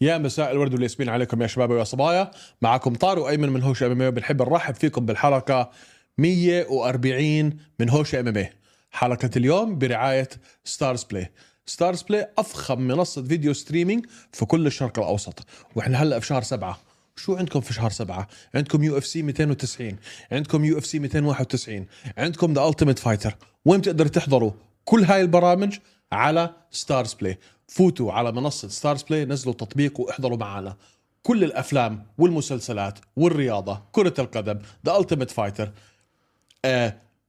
يا مساء الورد والياسمين عليكم يا شباب ويا صبايا. معكم طارق وايمن من هوشة MMA بنحب نرحب فيكم بالحلقة 140 من هوشة MMA حلقة اليوم برعاية StarzPlay StarzPlay أفخم منصة video streaming في كل الشرق الأوسط. وإحنا هلأ في شهر سبعة. شو عندكم في شهر سبعة؟ عندكم UFC 290 عندكم UFC 291 عندكم The Ultimate Fighter وين بتقدروا تحضروا كل هاي البرامج؟ على StarzPlay فوتوا على منصة StarzPlay نزلوا تطبيق واحضروا معنا كل الأفلام والمسلسلات والرياضة كرة القدم The Ultimate Fighter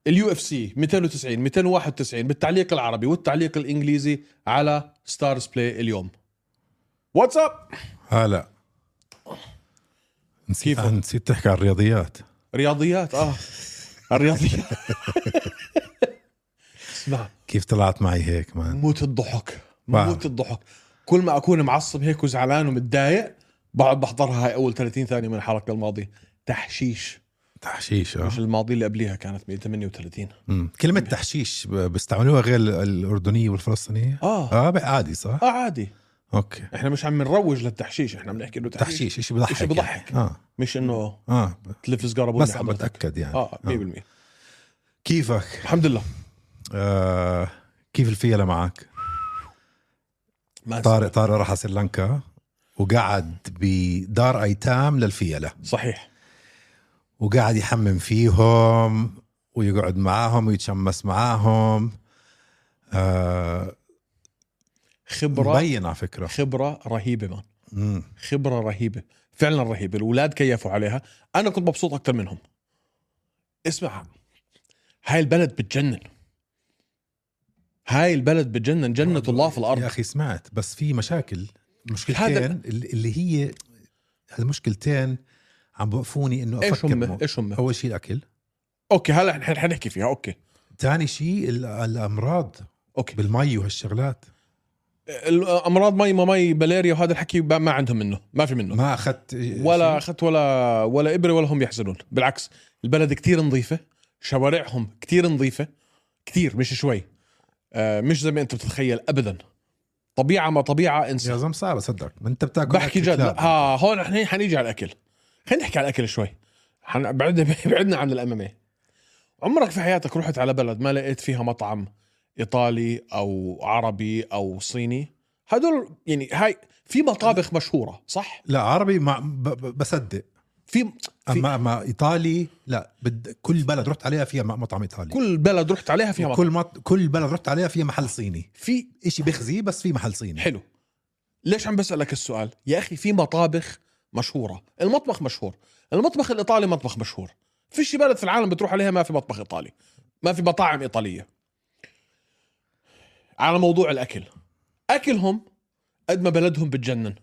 ال UFC 290 291 بالتعليق العربي والتعليق الإنجليزي على StarzPlay اليوم. What's up هلا. نسيت كيفك؟ نسيت تحكي عن الرياضيات. رياضيات؟ آه. الرياضيات. اسمع. كيف طلعت معي هيك man موت الضحك. بعرف. موت الضحك كل ما أكون معصب هيك وزعلان ومتضايق بقعد بحضرها هاي أول 30 ثانية من الحلقة الماضية تحشيش تحشيش آه مش الماضية اللي قبليها كانت 138 مم. كلمة تحشيش بيستعملوها غير ال- الأردنية والفلسطينية آه آه عادي صح؟ آه عادي okay إحنا مش عم نروج للتحشيش إحنا بنحكي إنه تحشيش, تحشيش شيء بضحك إشي بضحك. يعني. آه مش إنه آه تلف سجارة بس عم. بتأكد يعني آه 100% كيفك؟ الحمد لله آه كيف الفيلة معك؟ طارق طارق راح على سريلانكا وقعد بدار أيتام للفيلة. صحيح. وقاعد يحمم فيهم ويقعد معاهم ويتشمس معاهم. آه خبره مبين على فكرة. خبرة رهيبة man مم. خبرة رهيبة فعلا رهيبة. الأولاد كيفوا عليها. أنا كنت مبسوط أكثر منهم. اسمع هاي البلد بتجنن. هاي البلد بتجنن جنة الله في يا الأرض أخي سمعت بس في مشاكل. مشكلتين هذا- اللي هي هالمشكلتين عم بوقفوني إنه إيش أفكر هم؟ مو- إيش هم؟ أول شيء الأكل. okay هلا نحن حنحكي فيها أوكي. ثاني شيء ال- الأمراض okay. بالمي وهالشغلات. الامراض مي ما مي ملاريا وهذا الحكي ما عندهم منه ما في منه. ما أخذت ولا؟ أخذت ولا ولا إبرة ولا هم يحزنون بالعكس. البلد كتير نظيفة شوارعهم كتير نظيفة كتير مش شوي. مش زي ما انت بتتخيل ابدا. طبيعة ما طبيعة انسى يا زلمة صعب اصدق ما انت بتاكل بحكي جد ها هون إحنا حنيجي على الأكل. خلينا نحكي على الأكل شوي. حن... بعدنا بعدنا عن ال MMA عمرك في حياتك رحت على بلد ما لقيت فيها مطعم إيطالي أو عربي أو صيني؟ هدول يعني هاي في مطابخ مشهورة صح؟ لا عربي ما ب- ب- بصدق. في, أما ما إيطالي لا بد كل بلد رحت عليها فيها مطعم إيطالي. كل بلد رحت عليها فيها مطعم. كل مط... كل بلد رحت عليها فيها محل صيني. في إشي بخزي بس في محل صيني. حلو. ليش عم بسألك السؤال؟ يا أخي في مطابخ مشهورة. المطبخ مشهور. المطبخ الإيطالي مطبخ مشهور. فيش بلد في العالم بتروح عليها ما في مطبخ إيطالي. ما في مطاعم إيطالية. على موضوع الأكل. أكلهم قد ما بلدهم بتجنن.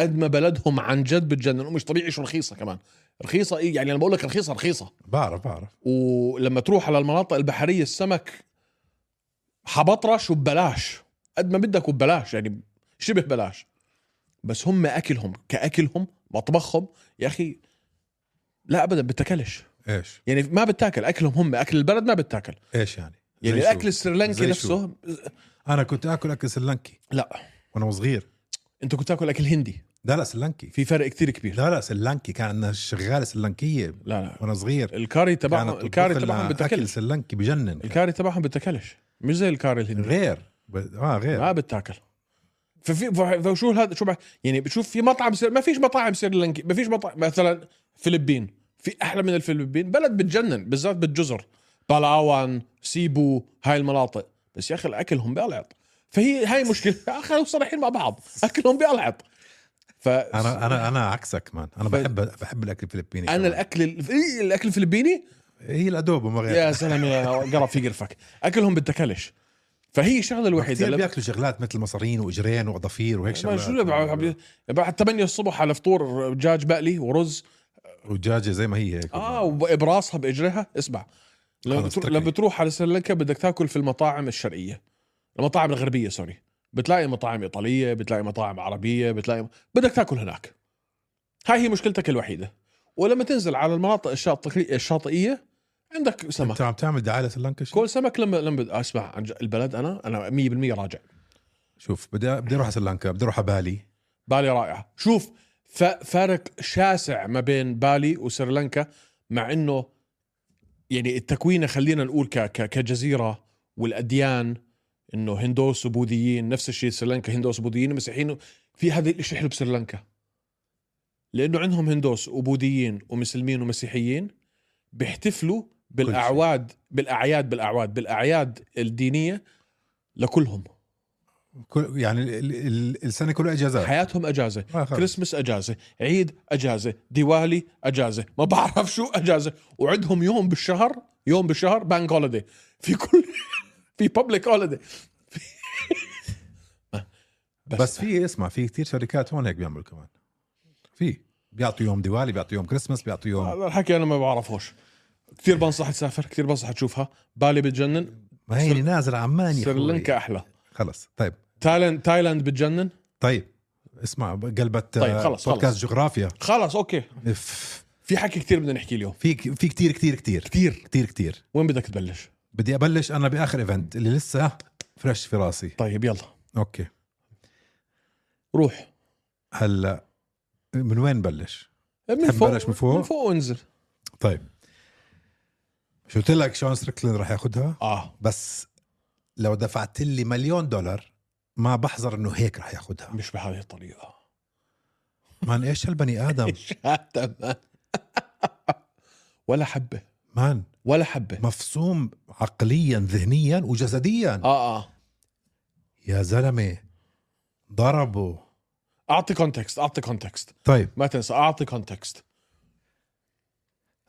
قد ما بلدهم عن جد بتجنن. ومش طبيعي شو رخيصة كمان. رخيصة إيه؟ يعني أنا بقول لك رخيصة رخيصة. بعرف بعرف. ولما تروح على المناطق البحرية السمك حبطرش وببلاش قد ما بدك وببلاش يعني شبه بلاش بس هم أكلهم كأكلهم مطبخهم يا أخي لا ابدا بتاكلش. إيش؟ يعني ما بتاكل أكلهم هم أكل البلد ما بتاكل. إيش يعني؟ يعني؟ الأكل السريلانكي نفسه أنا كنت آكل أكل سريلانكي. لا. وأنا صغير. أنت كنت تاكل أكل هندي. لا لا سريلانكي في فرق كتير كبير. لا لا سريلانكي كان شغالة سريلانكيه لا لا. وأنا صغير. الكاري تبعهم الكاري تبعهم لنا اكل بتاكلش سريلانكي بجنن. الكاري تبعهم بتاكلش مش زي الكاري الهندي. غير. ب... آه غير. ما بتاكل. ففي فشو هذا شو بح- يعني بتشوف في مطعم سير ما فيش مطاعم سريلانكي ما فيش مطعم مثلا فلبين. في أحلى من الفلبين. بلد بتجنن بالذات بالجزر. بالاوان سيبو هاي المناطق. بس يا أخي اكلهم بيلعط فهي هاي مشكلة. خلينا صريحين مع بعض. أكلهم بيلعط ف أنا أنا أنا عكسك man. أنا ف- بحب بحب الأكل الفلبيني أنا كمان. الأكل ال- إيه الأكل الفلبيني؟ هي الأدوبو ما غير يا سلام يا قرب في قرفك. أكلهم بتاكلش فهي الشغلة الوحيدة كثير بياكلوا شغلات مثل مصارين وإجرين وعصافير وهيك شغلات. شو بعد بعد 8 الصبح على فطور دجاج مقلي ورز. ودجاجه زي ما هي هيك. آه وبراسها باجرها اسمع. بتروح. لما بتروح على سريلانكا بدك تاكل في المطاعم الشرقية. المطاعم الغربية سوري. بتلاقي مطاعم إيطالية بتلاقي مطاعم عربية بتلاقي بدك تاكل هناك. هاي هي مشكلتك الوحيدة. ولما تنزل على المناطق الشاطئيه الشاطئية عندك سمك. أنت عم تعمل دعاية لسريلانكا؟ كل سمك لما لما أسمع عن البلد أنا أنا 100% راجع. شوف بدي بدي أروح على سريلانكا بدي أروح على بالي. بالي رائعه شوف فارق شاسع ما بين بالي وسريلانكا مع إنه يعني التكوينة خلينا نقول كجزيرة والأديان إنه هندوس وبوذيين نفس الشيء سريلانكا هندوس وبوذيين مسيحيين في هذا الشيء حلو بسريلانكا. لأنه عندهم هندوس وبوذيين ومسلمين ومسيحيين بيحتفلوا بالأعواد بالأعياد بالأعواد بالأعياد الدينية لكلهم. كل يعني ال- ال- السنة كلها إجازات. حياتهم إجازة. آه. كريسمس إجازة عيد إجازة ديوالي إجازة ما بعرف شو إجازة. وعندهم يوم بالشهر يوم بالشهر بانك هوليدي في كل في بابليك هوليدي بس في اسمع في كتير شركات هون هيك بيعملوا كمان. في. بيعطوا يوم ديوالي بيعطوا يوم كريسماس بيعطوا يوم هذا الحكي أنا ما بعرفوش كثير بنصح تسافر كثير بنصح تشوفها. بالي بتجنن. ما هي نازل عمان يا سريلانكا. أحلى. خلص طيب. تايلاند تايلاند بتجنن؟ طيب اسمع قلبت طيب، خلص، بودكاست خلص. جغرافيا. خلاص okay. في حكي كثير بدنا نحكي اليوم. في في كتير كتير كتير. كثير. كتير كتير. وين بدك تبلش؟ بدي أبلش أنا بآخر event اللي لسه fresh في راسي. طيب يلا. okay. روح. هلأ من وين نبلش؟ من فوق نبلش من فوق؟ من فوق وانزل. طيب. شو قلت لك شون ستريكلين راح ياخذها آه. بس لو دفعت لي مليون دولار ما بحذر إنه هيك راح ياخذها مش بهذه الطريقة. man إيش هالبني آدم؟ شاتا man ولا حبة. man. ولا حبة. مفصوم عقليا ذهنيا وجسديا. آه آه. يا زلمة ضربه أعطي context أعطي context طيب. ما تنسى أعطي context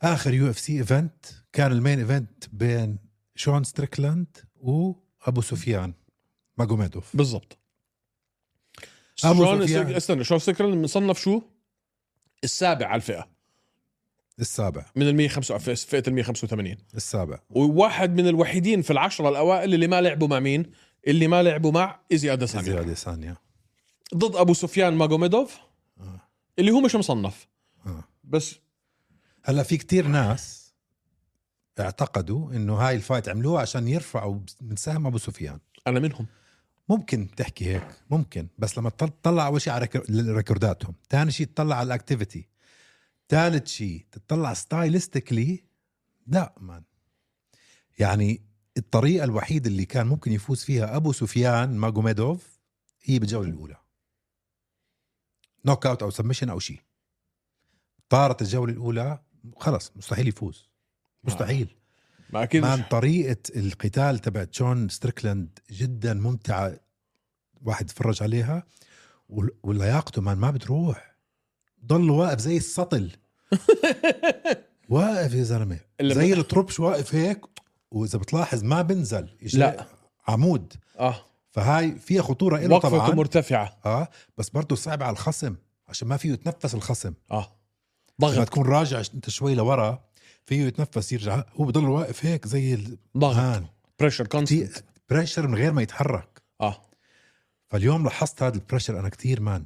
آخر UFC event كان ال main event بين شون ستريكلاند وأبو سفيان ماجوميدوف. بالضبط. شلون سفيان. استنى شون ستريكلاند مصنف شو؟ السابع على الفئة. السابع. من ال 105 فئة ال 185 السابع. وواحد من الوحيدين في العشرة الأوائل اللي ما لعبوا مع مين؟ اللي ما لعبوا مع ايزي أديسانيا. زيادة ثانية ضد أبو سفيان ماجوميدوف اللي هو مش مصنف. آه. بس هلا في كتير ناس اعتقدوا إنه هاي ال fight عملوها عشان يرفعوا من سهم أبو سفيان. أنا منهم. ممكن تحكي هيك ممكن. بس لما تطل- تطلع أول شيء على recor- record اتهم ثاني شيء تطلع على ال activity ثالث شيء تطلع stylistically؟ لا man يعني الطريقة الوحيدة اللي كان ممكن يفوز فيها أبو سفيان ماجوميدوف هي بالجولة الأولى. knockout أو submission أو شيء. طارت الجولة الأولى خلص مستحيل يفوز. مستحيل. ما أكيد man طريقة القتال تبع شون ستريكلاند جدا ممتعة واحد يتفرج عليها ولياقته man ما بتروح. ضل واقف زي السطل. واقف يا لما- زي الطربش واقف هيك وإذا بتلاحظ ما بنزل لا. عمود. آه. فهاي فيها خطورة له وقفته طبعا. مرتفعة. آه. بس برضه صعب على الخصم عشان ما فيه يتنفس الخصم. آه. لما ضغط. تكون راجع أنت شوي لورا فيه يتنفس يرجع. هو بضل واقف هيك زي ضغط. pressure constant pressure من غير ما يتحرك. آه. فاليوم لاحظت هذا ال pressure أنا كتير man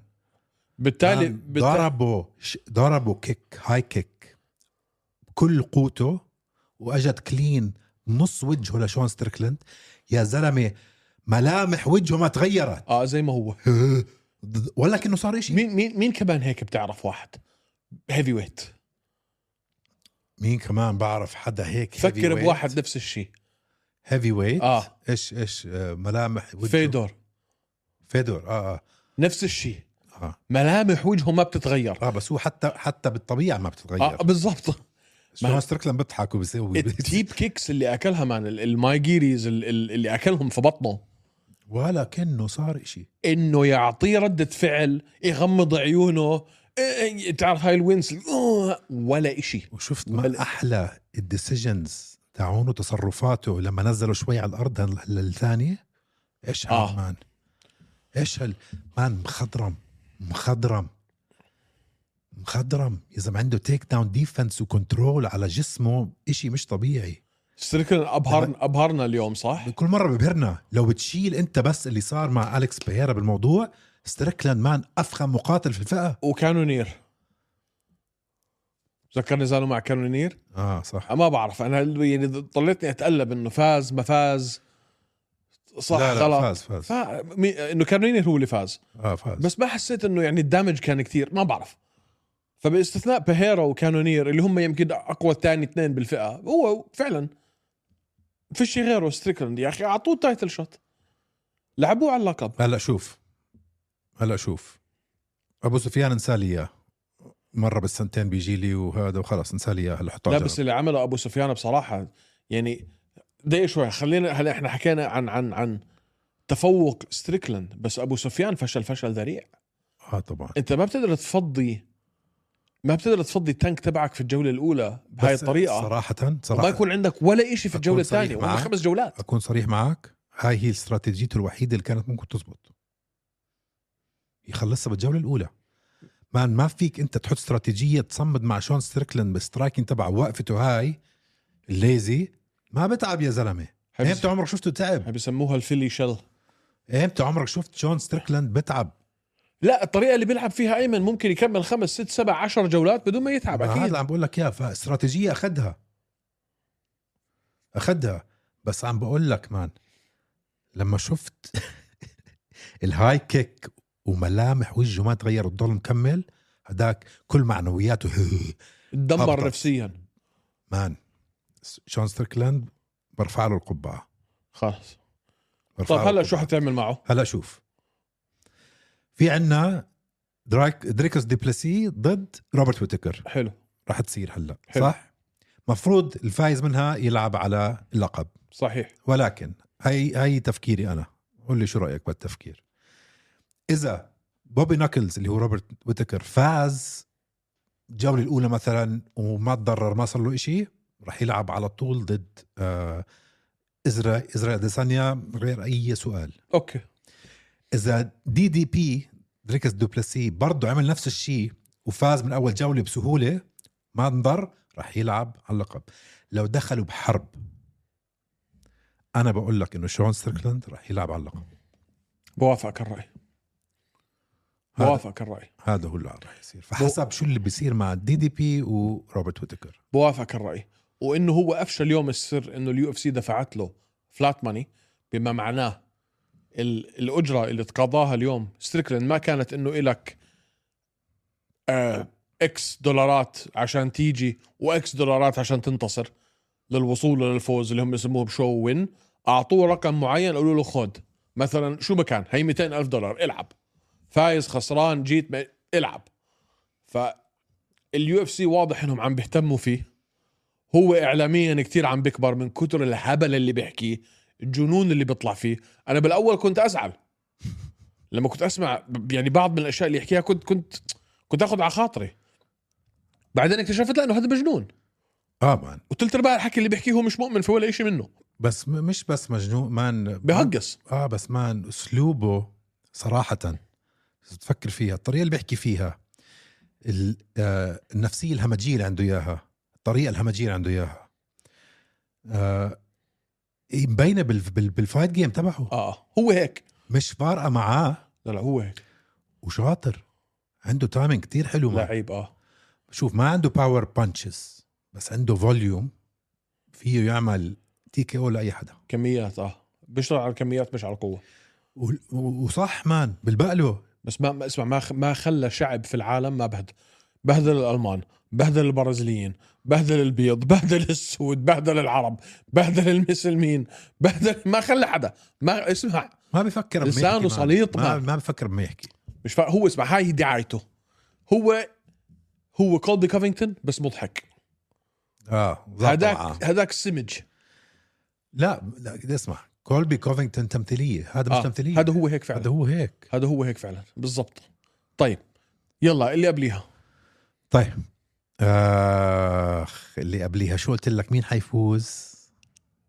بالتالي ضربه ش- ضربه kick high kick بكل قوته واجت clean نص وجهه لشون ستريكلند يا زلمة ملامح وجهه ما تغيرت. آه زي ما هو. ولا كانه صار شيء مين مين مين كمان هيك بتعرف واحد؟ heavyweight مين كمان بعرف حدا هيك فكر بواحد نفس الشيء heavyweight آه. إيش إيش آه، ملامح وجهه؟ فيدور. فيدور آه آه. نفس الشيء آه, ملامح وجهه ما بتتغير. آه بس هو حتى حتى بالطبيعة ما بتتغير. آه بالضبط. شون ستريكلاند بيضحك وبيسوي. ال teep kicks اللي أكلها man. ال- ال mae geris ال- ال- اللي أكلهم في بطنه. ولا كانه صار إشي. إنه يعطيه ردة فعل يغمض عيونه إيه، تعرف هاي ال wince ولا إشي. وشفت ولا- ما أحلى ال decisions تاعونه تصرفاته لما نزلوا شوي على الأرض الثانية؟ إيش آه. آه. man؟ إيش هال man مخضرم. مخضرم. مخضرم. يا زلمه عنده takedown defense و control على جسمه إشي مش طبيعي. ستريكلند ابهرنا أبهرنا اليوم صح؟ كل مرة ببهرنا. لو بتشيل أنت بس اللي صار مع اليكس بيريرا بالموضوع ستريكلاند man أفخم مقاتل في الفئة. وكانونير ذكرني نزاله مع كانونير آه صح. ما بعرف. أنا يعني ضليتني اتقلب إنه فاز ما فاز. صح لا لا خلاص. فاز فاز. فا... مي... إنه كانونير هو اللي فاز. آه فاز. بس ما حسيت إنه يعني ال damage كان كتير ما بعرف. فباستثناء بيهيرا وكانونير اللي هم يمكن أقوى ثاني اثنين بالفئة هو فعلا. فيش غيره ستريكلاند يا أخي أعطوه title shot. لعبوه على اللقب. هلا شوف هلا شوف. أبو سفيان انسى لي إياه. مرة بالسنتين بيجي لي وهذا وخلص انسى لي إياه هلا حطه لا بس. اللي عمله أبو سفيان بصراحة يعني دقيقة شوي خلينا هلا إحنا حكينا عن عن عن تفوق ستريكلاند بس أبو سفيان فشل فشل ذريع. آه طبعا. أنت ما بتقدر تفضي ما بتقدر تفضي ال tank تبعك في الجولة الأولى بهاي الطريقة. صراحة صراحة. يكون عندك ولا شيء في الجولة الثانية وهم معك. خمس جولات. أكون صريح معك. هاي هي استراتيجيته الوحيدة اللي كانت ممكن تزبط. يخلصها بالجولة الأولى. مان ما فيك أنت تحط استراتيجية تصمد مع شون ستريكلاند بال striking تبع وقفته هاي ال lazy ما بتعب يا زلمة؟ هاي إمتى عمرك شفته تعب هاي بسموها ال Philly shell. إمتى عمرك شفت شون ستريكلاند بتعب؟ لا الطريقة اللي بيلعب فيها أيمن ممكن يكمل خمس ست سبع عشر جولات بدون ما يتعب هذا أكيد. اللي عم بقول لك اياه فاستراتيجية أخذها. أخذها. بس عم بقول لك man لما شفت ال high kick وملامح وجهه ما تغير وتضل مكمل هداك كل معنوياته تدمر. نفسيا. man شون ستريكلاند برفع له القبعة. خلاص. طيب له هلا شو. حتعمل معه؟ هلا شوف. في عنا درايك دريكوس دو بليسي ضد روبرت ويتكر. حلو. راح تصير هلا حلو. صح؟ مفروض الفايز منها يلعب على اللقب. صحيح. ولكن هي هي تفكيري أنا. قول لي شو رأيك بالتفكير. إذا Bobby Knuckles اللي هو روبرت ويتكر فاز الجولة الأولى مثلا وما تضرر ما صار له إشي راح يلعب على طول ضد آه ازرا ازرا اديسانيا غير أي سؤال. okay. إذا DDP دريكوس دو بليسي برضه عمل نفس الشيء وفاز من أول جولة بسهولة ما انضر راح يلعب على اللقب. لو دخلوا بحرب أنا بقول لك إنه شون ستريكلاند راح يلعب على اللقب. بوافقك الرأي. بوافقك الرأي. هذا هو اللي راح يصير. فحسب شو اللي بيصير مع DDP وروبرت ويتكر. بوافقك الرأي. وإنه هو افشى اليوم السر إنه ال UFC دفعت له flat money بما معناه ال- الأجرة اللي تقاضاها اليوم. ستريكلاند ما كانت إنه آه X دولارات عشان تيجي و X دولارات عشان تنتصر للوصول للفوز اللي هم يسموه ب show win أعطوه رقم معين قالوا له خد. مثلا شو ما كان هي 200 ألف دولار العب. فايز خسران جيت العب. فال UFC واضح إنهم عم بيهتموا فيه. هو اعلاميا كتير عم بيكبر من كتر الهبل اللي بيحكيه الجنون اللي بيطلع فيه. أنا بالأول كنت أزعل. لما كنت أسمع يعني بعض من الأشياء اللي يحكيها كنت كنت كنت آخذ على خاطري. بعدين اكتشفت لا إنه هذا مجنون. آه man. وثلث ارباع الحكي اللي بيحكيه هو مش مؤمن في ولا شيء منه. بس مش بس مجنون man. بهقص آه بس man أسلوبه صراحة تفكر فيها الطريقة اللي بيحكي فيها ال- آه، النفسية الهمجية اللي عنده إياها. الطريقة الهمجيه اللي عنده إياها. آه، مبينة بال- بال- بال fight game تبعه. آه هو هيك. مش فارقة معاه. لا لا هو هيك. وشاطر. عنده timing كتير حلو. لعيب آه. شوف ما عنده power punches بس عنده volume فيه يعمل TKO لأي حدا. كميات آه. بيشتغل على الكميات مش على القوة. و- وصح man. بالبقلة. بس ما اسمع ما خ- ما خلى شعب في العالم ما بهدل بهدل الألمان. بهدل البرازيليين بهدل البيض بهدل السود بهدل العرب بهدل المسلمين بهدل ما خلى حدا ما اسمع. ما بفكر بما لسانه. سليط ما. ما بفكر بما يحكي. مش فا... هو اسمع هاي دعايته. هو هو كولبي كوفينغتون بس مضحك. آه هذاك. هذاك سمج لا لا بدي اسمع. كولبي كوفينغتون تمثيلية. هذا مش آه. تمثيلية. هذا هو هيك فعلا. هذا هو هيك. هذا هو هيك فعلا. بالضبط. طيب يلا اللي قبليها. طيب. آخ اللي قبليها. شو قلت لك؟ مين حيفوز؟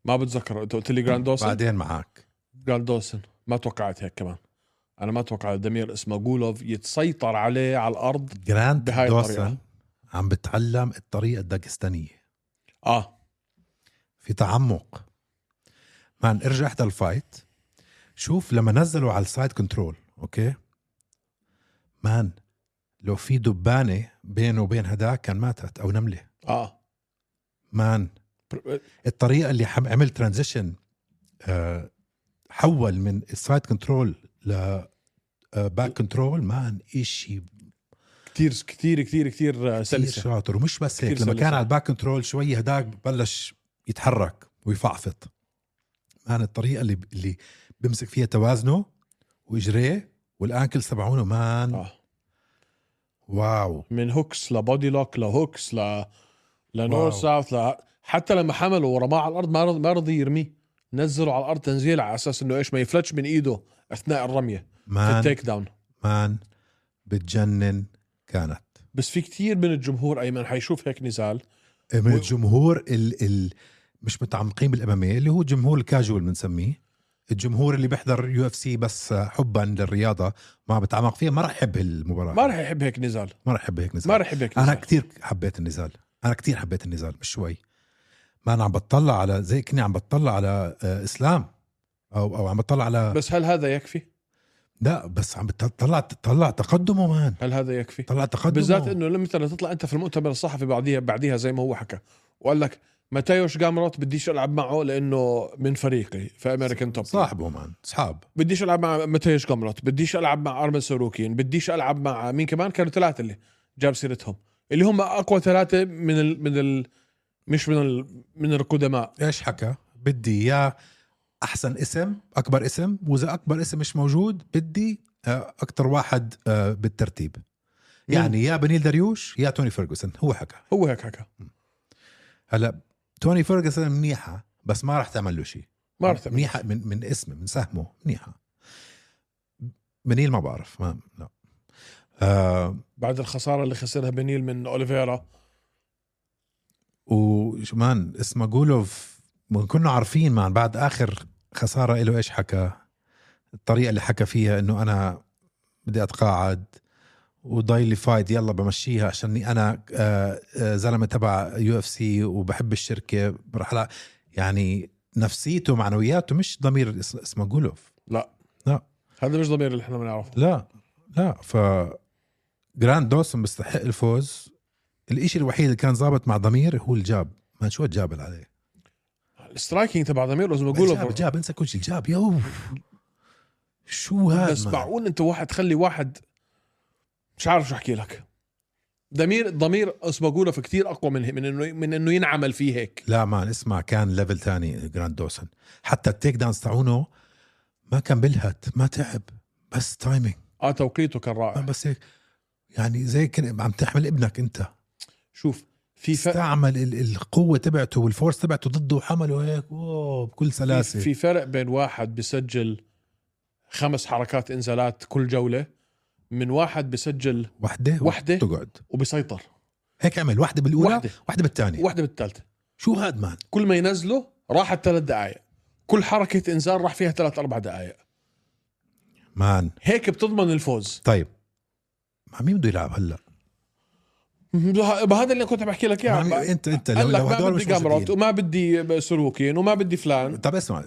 ما بتذكر. انت قلت لي جراندوسن بعدين معك. جراندوسن ما توقعت هيك كمان. أنا ما توقعت دمير اسمه جولوف يتسيطر عليه على الأرض جراند بهاي دوسن الطريقة. عم بتعلم الطريقة الداغستانية. آه. في تعمق. مان ارجع احدى الفايت. شوف لما نزلوا على السايد كنترول أوكي؟ مان لو في دبانة بينه وبين هداك كان ماتت أو نملة. آه. man. الطريقة اللي حم- عمل transition آه حول من ال side control ل آه back control man إشي كثير كثير كثير كثير سلسة. شاطر. ومش بس هيك لما. كان على ال back control شوي هداك بلش يتحرك ويفعفط. man الطريقة اللي اللي بمسك فيها توازنه وإجريه وال ankle تبعونه man. آه. واو. من hooks ل body lock ل hooks ل لنور. ساوث ل... حتى لما حمله ورماه على الأرض ما رضي ما رضي يرميه. نزله على الأرض تنزيل على أساس إنه إيش ما يفلتش من إيده أثناء الرمية في man ال takedown. man بتجنن كانت. بس في كتير من الجمهور أيمن حيشوف هيك نزال. من و- الجمهور ال ال مش متعمقين بال MMA اللي هو جمهور الكاجوال بنسميه. الجمهور اللي بيحضر UFC بس حبا للرياضة ما بتعمق فيها ما راح يحب المباراة. ما راح يحب هيك نزال. ما راح يحب هيك نزال. ما راح يحب هيك أنا نزال. كتير حبيت النزال. أنا كتير حبيت النزال مش شوي. ما أنا عم بتطلع على زي كني عم بتطلع على آه، إسلام. أو أو عم بتطلع على بس هل هذا يكفي؟ لا بس عم بتطلع طلع تقدمه man. هل هذا يكفي؟ طلع تقدمه. بالذات إنه لما مثلا تطلع أنت في المؤتمر الصحفي بعديها بعديها زي ما هو حكى. وقال لك ماتيوش جامروت بديش ألعب معه لأنه من فريقي في American Top صاحبه man اصحاب بديش ألعب مع ماتيوش جامروت بديش ألعب مع أرمان ساروكيان بديش ألعب مع مين كمان؟ كانوا ثلاثة اللي جاب سيرتهم. اللي هم أقوى ثلاثة من ال من ال مش من ال من القدماء. إيش حكى؟ بدي يا أحسن اسم أكبر اسم وإذا أكبر اسم مش موجود بدي آه، أكتر واحد آه، بالترتيب. يعني يا بنيل دريوش يا توني فيرجسون هو حكى. هو هيك حكى. هلا توني فيرجسون منيحة بس ما راح تعمل له شيء. ما رح تعمل. منيحة من من اسمه من سهمه منيحة. بنيل ما بعرف ما لا. آه بعد الخسارة اللي خسرها بنيل من أوليفيرا. و man اسماجولوف كنا عارفين man بعد آخر خسارة له إيش حكى؟ الطريقة اللي حكى فيها إنه أنا بدي أتقاعد. وضايل لي fight يلا بمشيها عشاني أنا آه، آه، زلمة تبع UFC وبحب الشركة. رح لا يعني نفسيته معنوياته مش دامير اس- اسماجولوف. لا. لا. هذا مش دامير اللي إحنا بنعرفه. لا لا. ف جرانت دوسن بيستحق الفوز. الإشي الوحيد اللي كان ظابط مع دامير هو ال jab. ما شو ال jab عليه؟ ال striking تبع دامير لازم jab اقوله jab انسى كل شيء jab يو شو هذا بس؟ معقول أنت واحد تخلي واحد مش عارف شو أحكي لك. دامير دامير اسماجولوف كثير أقوى من من انه من إنه ينعمل فيه هيك. لا man اسمع كان level تاني جرانت دوسن حتى ال takedowns تاعونه ما كان بلهت ما تعب بس timing آه توقيته كان رائع. بس هيك. يعني زي كن عم تحمل ابنك أنت. شوف في فرق استعمل ال- القوة تبعته وال force تبعته ضده وحمله هيك أوه بكل في, سلاسة. في فرق بين واحد بسجل خمس حركات إنزالات كل جولة من واحد بسجل وحدة وحدة. تقعد. وبسيطر هيك عمل واحدة بالأولى وحدة. واحدة بالثانية. واحدة بالثالثة. شو هاد man؟ كل ما ينزله راحت ثلاث دقائق كل حركة انزال راح فيها ثلاث أربع دقائق مان. هيك بتضمن الفوز. طيب. مع مين بده يلعب هلأ؟ بهذا اللي كنت بحكي لك إياه. مين- انت أنت لو, لو ما هدول بدي موجودين. وما بدي ساروكيان وما بدي فلان. طب اسمع.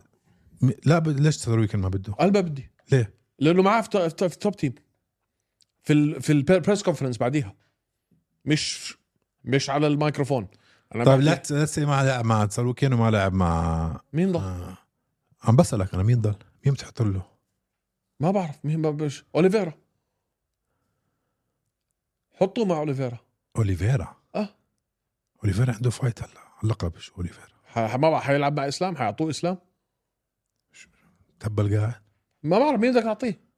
لا ب... ليش تسوي ما بده؟ قال ما بدي. ليه؟ لأنه معاه في Top Team في ال في ال press conference بعديها. مش مش على الميكروفون. أنا طيب لا لا ما لعب مع ساروكيان وما لعب مع مين ضل؟ آه. عم بسألك أنا مين ضل؟ مين بتحط له؟ ما بعرف. مين بش أوليفيرا. حطوه مع أوليفيرا. أوليفيرا؟ آه. أوليفيرا عنده fight هلا. اللقب شو أوليفيرا. ما بعرف. حيلعب مع إسلام؟ حيعطوه إسلام؟ تبل قاعد؟ ما بعرف. مين بدك تعطيه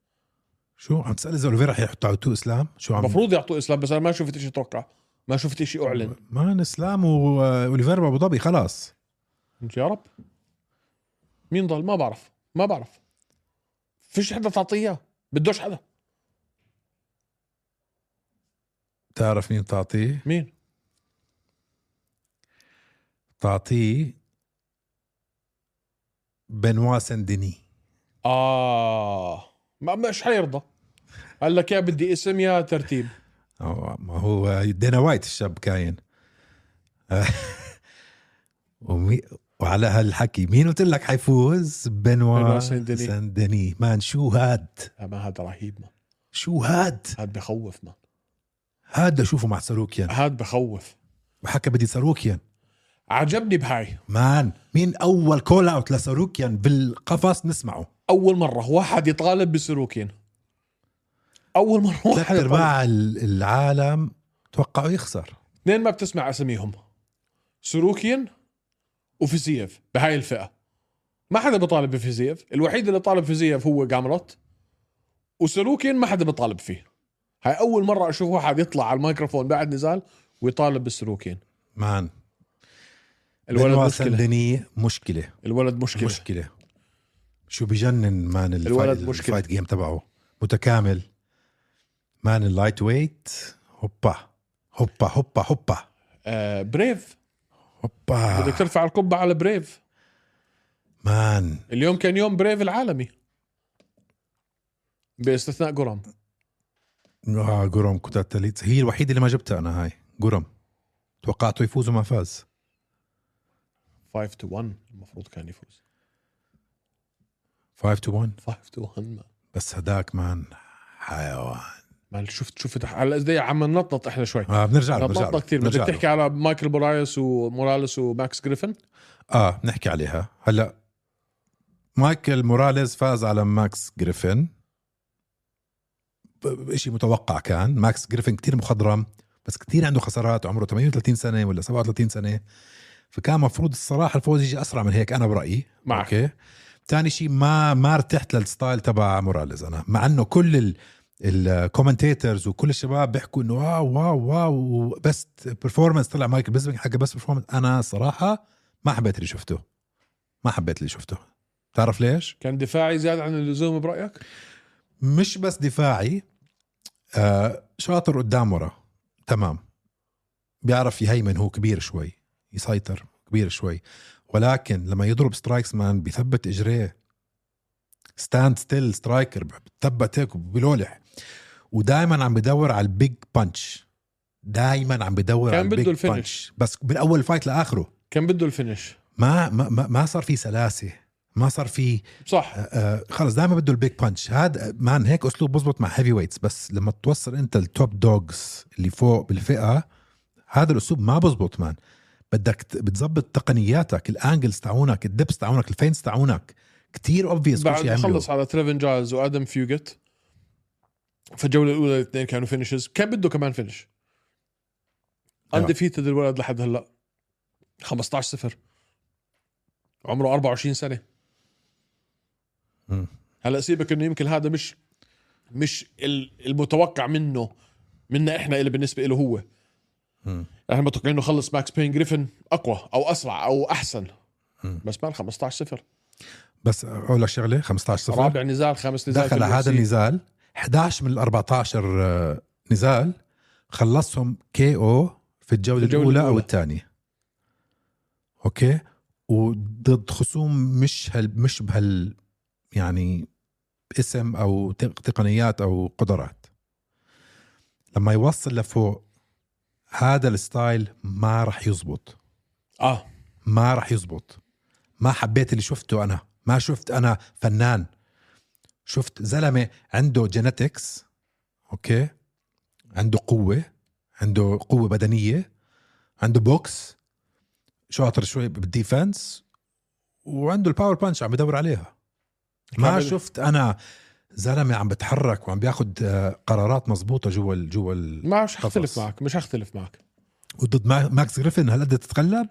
شو عم تسأل إذا أوليفيرا حيحط على تو إسلام؟ شو عم المفروض يعطوه إسلام بس أنا ما شفت شيء أتوقع ما شفت شيء أعلن. مان إسلام وأوليفيرا بأبو ظبي خلاص. يا رب؟ مين ضل؟ ما بعرف. ما بعرف. فيش حدا تعطيه بدوش حدا. تعرف مين تعطيه؟ مين؟ تعطيه بنوا سان ديني آه. ما مش حيرضى. قال لك يا بدي اسم يا ترتيب. ما هو دانا وايت الشاب كاين. ومي وعلى هالحكي مين قلت لك حيفوز؟ بنوا. سان ديني man شو هاد؟ man هذا رهيب man. شو هاد؟ هذا بخوف man. هاد اشوفه مع ساروكيان. هذا بخوف. وحكى بدي ساروكيان. عجبني بهاي. man مين أول call out لساروكيان بالقفص نسمعه. أول مرة واحد يطالب بساروكيان. أول مرة واحد ارباع ال- العالم توقعوا يخسر. اثنين ما بتسمع أساميهم. ساروكيان وفيزييف بهاي الفئة. ما حدا بيطالب بفيزييف الوحيد اللي طالب فيزييف هو جامروت وساروكيان ما حدا بيطالب فيه. هاي أول مرة أشوف واحد يطلع على الميكروفون بعد نزال ويطالب بالساروكيان man. الولد مشكلة. مشكلة. الولد مشكلة. مشكلة. شو بجنن man الولد مشكلة. ال fight game تبعه. متكامل. man ال lightweight هوبا. هوبا هوبا هوبا. آه بريف هوبا. بدك ترفع القبعة على بريف man. اليوم كان يوم بريف العالمي. باستثناء قرم آه جورم كوتاتيلادزي الوحيدة اللي ما جبتها أنا هاي. جورم توقعته يفوز وما فاز. 5 to 1 المفروض كان يفوز. 5 to 1 5 to 1 ما بس هداك man حيوان. ما شفت شفت هلا قد إيه عم ننطط إحنا شوي. آه بنرجع له بنرجع له كثير بدك. تحكي على مايكل بورايس وموراليس وماكس جريفن؟ آه نحكي عليها. هلأ مايكل موراليز فاز على ماكس جريفن. شيء متوقع كان. ماكس جريفن كتير مخضرم بس كتير عنده خسارات عمره 38 سنة ولا 37 سنة. فكان مفروض الصراحة الفوز يجي أسرع من هيك أنا برأيي. معك. okay. ثاني شيء ما ما ارتحت لل style تبع موراليز أنا مع إنه كل ال ال commentators وكل الشباب بيحكوا إنه wow wow wow بس performance طلع مايكل بيزبنج حكى بس performance أنا صراحة ما حبيت اللي شفته. ما حبيت اللي شفته. تعرف ليش؟ كان دفاعي زيادة عن اللزوم برأيك؟ مش بس دفاعي آه شاطر قدام ورا. تمام. بيعرف يهيمن هو كبير شوي. يسيطر كبير شوي. ولكن لما يضرب strikes man بيثبت إجريه. standstill striker بتثبت هيك وبلولح ودائما عم بدور على ال big punch دائما عم بدور كان على ال big. punch بس من اول fight لآخره. كان بده ال finish. ما ما ما- ما صار في سلاسة. ما صار في صح. آه خلص دائما بده ال big punch هذا man هيك أسلوب بزبط مع heavyweights بس لما توصل أنت ال top dogs اللي فوق بالفئة هذا الأسلوب ما بزبط man. بدك بتظبط تقنياتك ال angles تاعونك ال dips تاعونك ال feints تاعونك. كتير obvious كل بعد ما خلص على تريفن جايلز وادم فيوجت في الجوله الأولى الاثنين كانوا finishes كان بده كمان finish. undefeated الولد لحد هلأ. 15 0 عمره 24 سنة. هلأ سيبك إنه يمكن هذا مش مش ال- المتوقع منه منا إحنا اللي بالنسبة له هو. إحنا متوقعين انه خلص ماكس بين جريفن أقوى أو أسرع أو أحسن مم. بس man 15 0 بس أقول لك شغلة 15 صفر رابع نزال خامس نزال دخل هذا. النزال 11 من ال 14 آه، نزال خلصهم KO في الجولة, الجولة الأولى أو. الثانية okay وضد خصوم مش هال مش بهال يعني اسم أو تق- تقنيات أو قدرات لما يوصل لفوق هذا ال style ما راح يزبط. آه. ما راح يزبط. ما حبيت اللي شفته أنا. ما شفت أنا فنان. شفت زلمة عنده genetics okay؟ عنده قوة عنده قوة بدنية عنده box شاطر شوي بال defense وعنده ال power punch عم بدور عليها. ما. شفت أنا زلمة عم بتحرك وعم بياخد آه، قرارات مزبوطه جوا جوا مش حختلف قفص. معك مش حختلف معك. وضد ما- ماكس جريفن هالقد تتغلب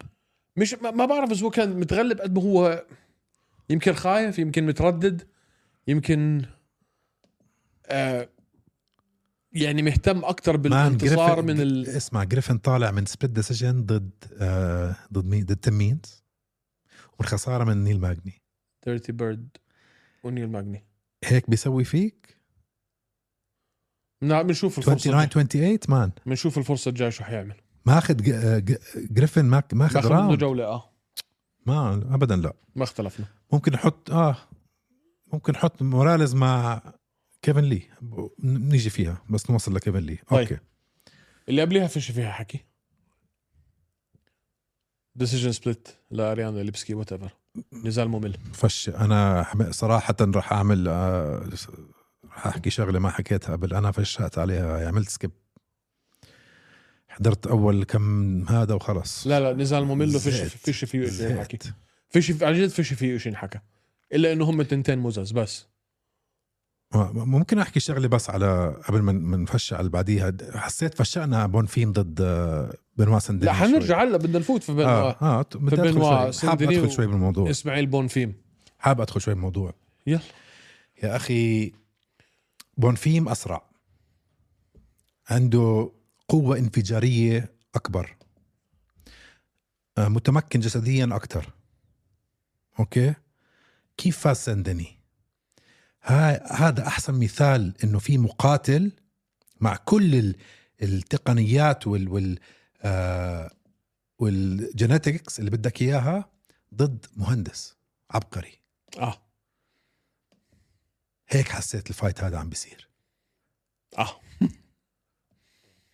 مش ما بعرف إذا هو كان متغلب قد ما هو يمكن خايف يمكن متردد يمكن آه يعني مهتم أكثر بالانتصار من ال... اسمع جريفن طالع من split decision ضد آه ضد مين؟ ضد تيم مينز. والخساره من نيل ماجني. ديرتي بيرد ونيل ماجني. هيك بيسوي فيك؟ بن- بنشوف الفرصة. 29 28 man بنشوف الفرصة الجاية شو حيعمل. ماخذ ج- آه، جريفن ماك ماخذ round جولة آه. ما ابدا لا. ما اختلفنا. ممكن نحط آه ممكن نحط موراليز مع كيفن لي نيجي فيها بس نوصل لكيفن لي طيب. okay. اللي قبليها فيش فيها حكي. decision split لأريانا ليبسكي whatever نزال ممل. فش أنا صراحة راح أعمل آه، راح أحكي شغلة ما حكيتها قبل. أنا فشقت عليها. عملت skip. حضرت أول كم هذا وخلص. لا لا نزال ممل زهقت. فيش فيه شيء ينحكي زهقت. فيش عن جد فيش فيه شيء ينحكى إلا إنه هم تنتين مزز بس. ممكن أحكي شغلة بس على قبل ما نفشق اللي بعديها. حسيت فشقنا بونفيم ضد آه، بنوا سندني لا. حنرجع هلأ بدنا نفوت في بنوا آه بدي أدخل بنوا حاب أدخل شوي بالموضوع. إسماعيل بونفيم حاب أدخل شوي بالموضوع. يلا. يا أخي بونفيم أسرع. عنده قوة انفجارية أكبر. آه، متمكن جسديا أكثر okay؟ كيف فاز سندني هذا أحسن مثال إنه في مقاتل مع كل ال- التقنيات وال وال آه وال genetics اللي بدك إياها ضد مهندس عبقري. آه. هيك حسيت ال fight هذا عم بيصير. آه.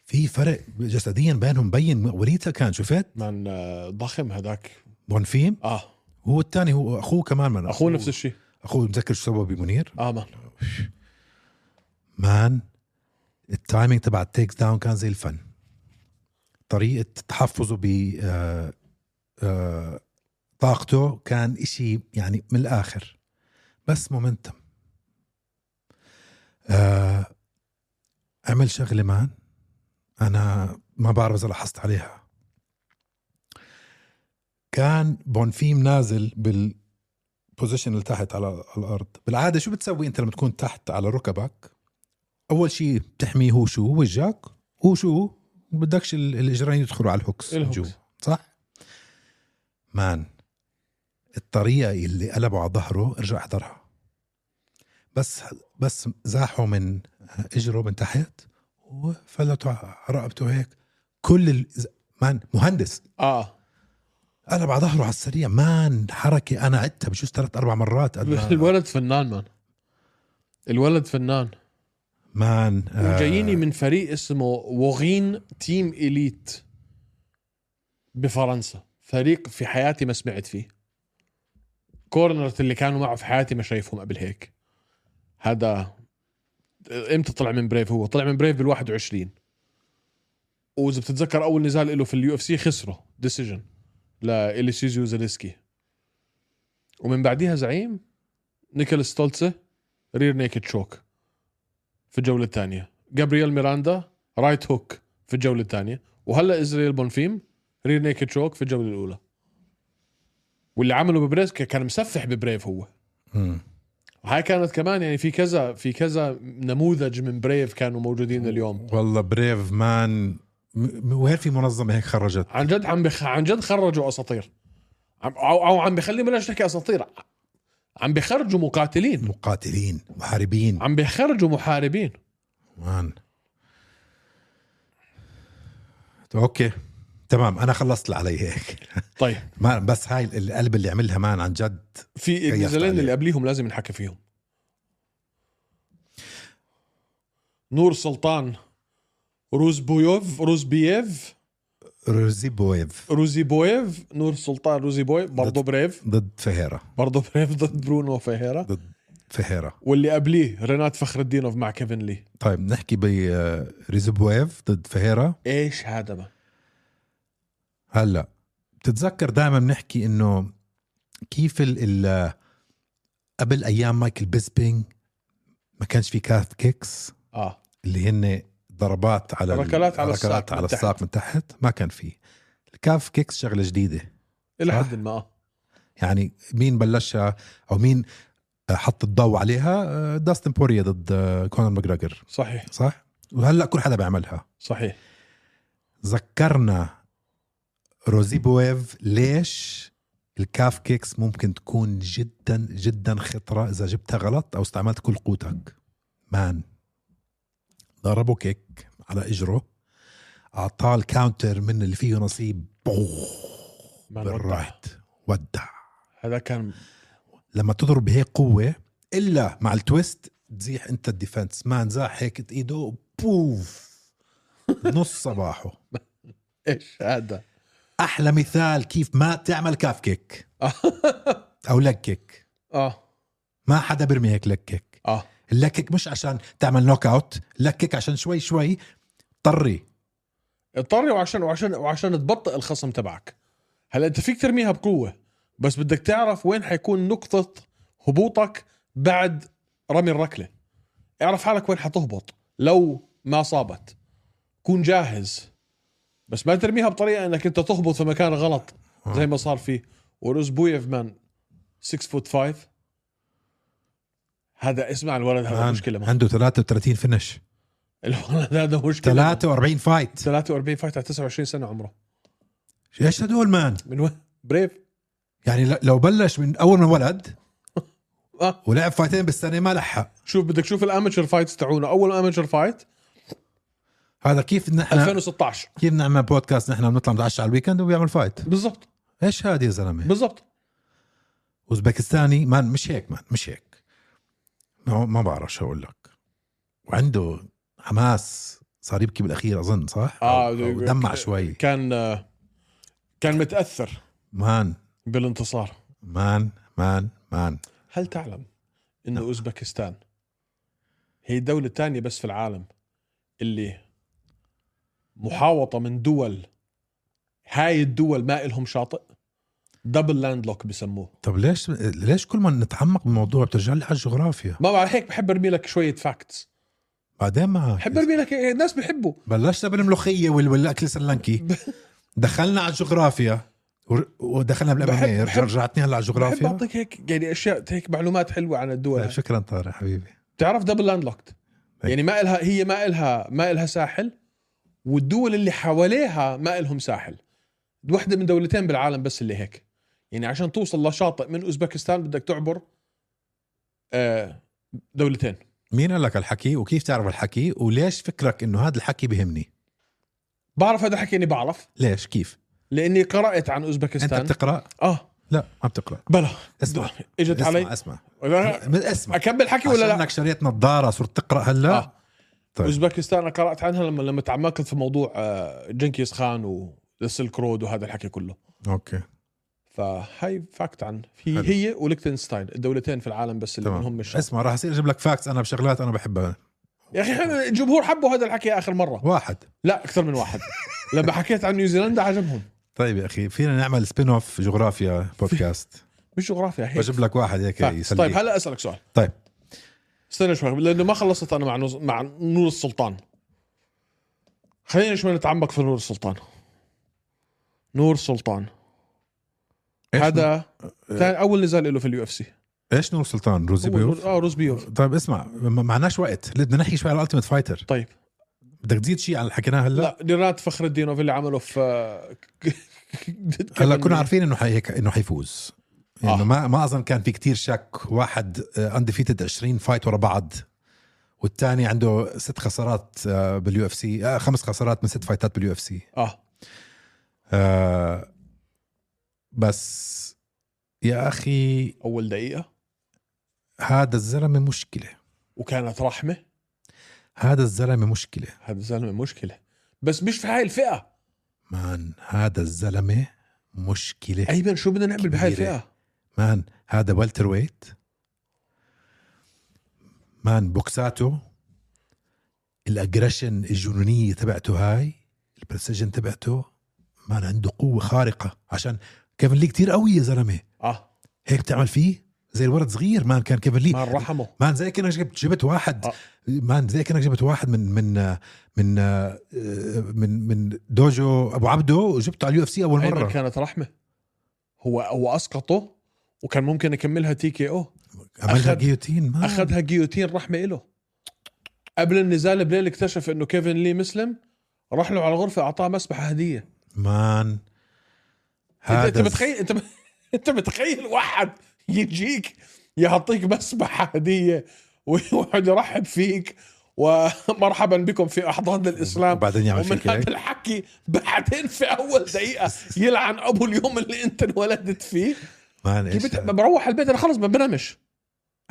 في فرق جسديا بينهم مبين وليدها كان شفت؟ من آه، ضخم هذاك. بونفيم؟ آه. هو الثاني هو أخوه كمان من أخوه. نفس الشيء. اخوه متذكر شو سوى بمنير؟ آه man man ال timing تبع ال takedown كان زي الفن. طريقة تحفظه ب آه، آه، طاقته كان إشي يعني من الآخر. بس momentum. آه، عمل شغلة man. أنا ما بعرف إذا لاحظت عليها. كان بونفيم نازل بال position اللي تحت على الأرض. بالعادة شو بتسوي أنت لما تكون تحت على ركبك؟ أول شيء بتحمي هو شو وجهك هو شو بدكش ال- الإجرين يدخلوا على ال hooks ال hooks. جوا صح؟ man الطريقة اللي قلبوا على ظهره ارجع احضرها. بس بس زاحوا من اجره من تحت وفلتوا على رقبته هيك. كل ال... man مهندس. آه. قلب على ظهره على السريع man حركه أنا عدتها بجوز ثلاث أربع مرات. ما- الولد فنان man. الولد فنان. man آه، وجاييني من فريق اسمه ووغين تيم إليت بفرنسا. فريق في حياتي ما سمعت فيه. corner ات اللي كانوا معه في حياتي ما شايفهم قبل هيك. هذا إمتى طلع من بريف هو طلع من بريف بال 21 وإذا بتتذكر أول نزال له في ال UFC خسره. decision لإليسيزيو زاليسكي ومن بعديها زعيم نيكولاس ستولتسه rear naked choke في الجولة الثانية. جابرييل ميراندا right hook في الجولة الثانية. وهلا إزرائيل بونفيم rear naked choke في الجولة الأولى. واللي عمله ببريف كان مسفح ببريف هو. مم. وهاي كانت كمان يعني في كذا في كذا نموذج من بريف كانوا موجودين اليوم. والله بريف man وين في منظمة هيك خرجت؟ عن جد عم بخ... عن جد خرجوا أساطير. عم... أو أو عم بخلي بلاش نحكي أساطير. عم بخرجوا مقاتلين. مقاتلين محاربين. عم بخرجوا محاربين. man. okay. تمام أنا خلصت اللي علي هيك. طيب. ما بس هاي القلب اللي عملها man عن جد في عليه. اللي قبليهم لازم نحكي فيهم. نور سلطان. روزبويوف روزبييف روزيبويف روزي بويف نور سلطان روزي بويف برضه بريف ضد فهيرا برضه بريف ضد برونو فيهيرا ضد فهيرا واللي قبليه رينات فخر الدينوف مع كيفن لي طيب نحكي بريزبويف ضد فهيرا إيش هذا بقى هلا بتتذكر دائما بنحكي انه كيف ال ال قبل أيام مايكل بيسبينج ما كانش في calf kicks آه اللي هن ضربات على ركلات على الساق على تحت. الساق من تحت. ما كان في. ال calf kicks شغلة جديدة. إلى. حد ما آه. يعني مين بلشها أو مين حط الضوء عليها؟ آه، داستن بورييه ضد آه، كونر ماكجريجور. صحيح. صح؟ وهلأ كل حدا بيعملها. صحيح. ذكرنا روزيبويف ليش ال calf kicks ممكن تكون جدا جدا خطرة إذا جبتها غلط أو استعملت كل قوتك. man. ضربه kick على إجره أعطاه ال counter من اللي فيه نصيب. بال right ودع. هذا كان لما تضرب بهيك قوة إلا مع ال twist تزيح أنت ال defense. man زاح هيك ايده بوف. نص صباحه. إيش هذا؟ أحلى مثال كيف ما تعمل calf kick أو leg kick. آه. ما حدا بيرمي هيك leg kick. آه. ال leg kick مش عشان تعمل knockout leg kick عشان شوي شوي طري. اضطري وعشان وعشان وعشان تبطئ الخصم تبعك. هلا انت فيك ترميها بقوة بس بدك تعرف وين حيكون نقطة هبوطك بعد رمي الركلة. اعرف حالك وين حتهبط لو ما صابت. كون جاهز بس ما ترميها بطريقة إنك أنت تهبط في مكان غلط زي ما صار فيه. وروزيبويف man 6 foot 5 هذا اسمع الولد هذا مشكلة. man. عنده 33 finish. الولد هذا مشكلة. 43 fight 43 fight على 29 سنة عمره. إيش هدول man من وين؟ بريف يعني لو بلش من أول ما ولد آه. ولعب fight ين بالسنة ما لحق. شوف بدك تشوف ال amateur fights تاعونه أول amateur fight هذا كيف نحن 2016 كيف نعمل بودكاست نحن بنطلع نتعشى على ال weekend وبيعمل fight بالضبط. إيش هذا يا زلمة؟ بالضبط. أوزبكستاني؟ man مش هيك man مش هيك. ما, ما بعرف شو أقول لك. وعنده حماس صار يبكي بالأخير أظن صح؟ آه أو أو دمع شوي. كان كان متأثر man. بالانتصار. man man man. هل تعلم إنه أوزبكستان هي الدولة الثانية بس في العالم اللي محاوطة من دول هاي الدول ما إلهم شاطئ؟ double landlock بسموه. طب ليش ليش كل ما نتعمق بالموضوع بترجع لي على الجغرافيا؟ ما بعرف هيك بحب ارمي لك شوية facts بعدين ما بحب ارمي لك الناس بيحبوا بلشنا بالملوخيه وال- والأكل السريلانكي دخلنا على الجغرافيا. ودخلنا بالامامير بحب- رجعتني هلا على بحب الجغرافيا. أعطيك هيك يعني أشياء هيك معلومات حلوة عن الدول. هاي. شكرا طارق حبيبي. بتعرف double landlocked. يعني ما إلها هي ما إلها ما إلها ساحل والدول اللي حواليها ما إلهم ساحل. واحدة من دولتين بالعالم بس اللي هيك. يعني عشان توصل لشاطئ من أوزبكستان بدك تعبر آه، دولتين. مين قال لك الحكي وكيف تعرف الحكي وليش فكرك إنه هذا الحكي بهمني؟ بعرف هذا الحكي إني بعرف. ليش؟ كيف؟ لإني قرأت عن أنت اوزبكستان بتقرأ؟ آه. لا ما بتقرأ. بلا اسمع. إجت اسمع علي. اسمع. أنا اسمع. أكمل حكي ولا لا؟ عشانك شريت نظارة صرت تقرأ هلا؟ آه. طيب. أوزبكستان أنا قرأت عنها لما لما تعمقت في موضوع آه، جنكيز خان وال Silk Road وهذا الحكي كله. أوكي. فهاي fact عن في حلو. هي وليختنستاين الدولتين في العالم بس اللي منهم مش اسمع راح اصير أجيب لك facts أنا بشغلات أنا بحبها. يا أخي الجمهور حبوا هذا الحكي آخر مرة. واحد. لا أكثر من واحد. لما حكيت عن نيوزيلندا عجبهم. طيب يا أخي فينا نعمل spin off جغرافيا بودكاست مش جغرافيا هيك. بجيب لك واحد هيك. يسليك. طيب هلا أسألك سؤال. طيب. استنى شوي لأنه ما خلصت أنا مع نوز... مع نور السلطان. خلينا شوي نتعمق في نور السلطان. نور سلطان. هذا ثاني أول نزال له في ال UFC. إيش نور سلطان؟ روزيبويف آه روزيبويف طيب اسمع ما معناش وقت. بدنا نحكي شوي على ال Ultimate Fighter طيب. بدك تزيد شيء على اللي حكيناه هلا؟ لا رينات فخر الدينوف اللي عمله في هلا كنا عارفين إنه. هيك إنه حيفوز. انه آه. ما ما أظن كان في كتير شك. واحد undefeated 20 fight ورا بعض. والثاني عنده ست خسارات آه، بال UFC. خمس خسارات من ست fightات بال UFC. آه. آه، بس يا أخي أول دقيقة؟ هذا الزلمة مشكلة. وكانت رحمة؟ هذا الزلمة مشكلة. هذا الزلمة مشكلة. بس مش في هاي الفئة. man هذا الزلمة مشكلة ايمن شو بدنا نعمل بهاي. الفئة؟ man هذا welterweight man بوكساته. ال aggression الجنونية تبعته هاي ال precision تبعته man عنده قوة خارقة. عشان كيفن لي كتير قوي يا زلمة. آه. هيك بتعمل فيه زي الولد صغير man كان كيفن لي. ما رحمه. man زي كأنك جبت جبت واحد. آه. man زي كأنك جبت واحد من من من من من دوجو أبو عبده وجبته على ال UFC أول مرة. كانت رحمة. هو هو أسقطه وكان ممكن يكملها TKO. عملها جيوتين مان. أخذها guillotine رحمة له قبل النزال بليل اكتشف إنه كيفن لي مسلم راح له على الغرفة أعطاه مسبحة هدية. مان. انت متخيل انت انت متخيل واحد يجيك يعطيك مسبحه هدية ويقعد يرحب فيك ومرحبا بكم في أحضان الإسلام وبعدين يعمل ومن فيك هذا الحكي بعدين في أول دقيقة يلعن أبو اليوم اللي أنت انولدت فيه جبت بروح البيت أنا خلص ما بنامش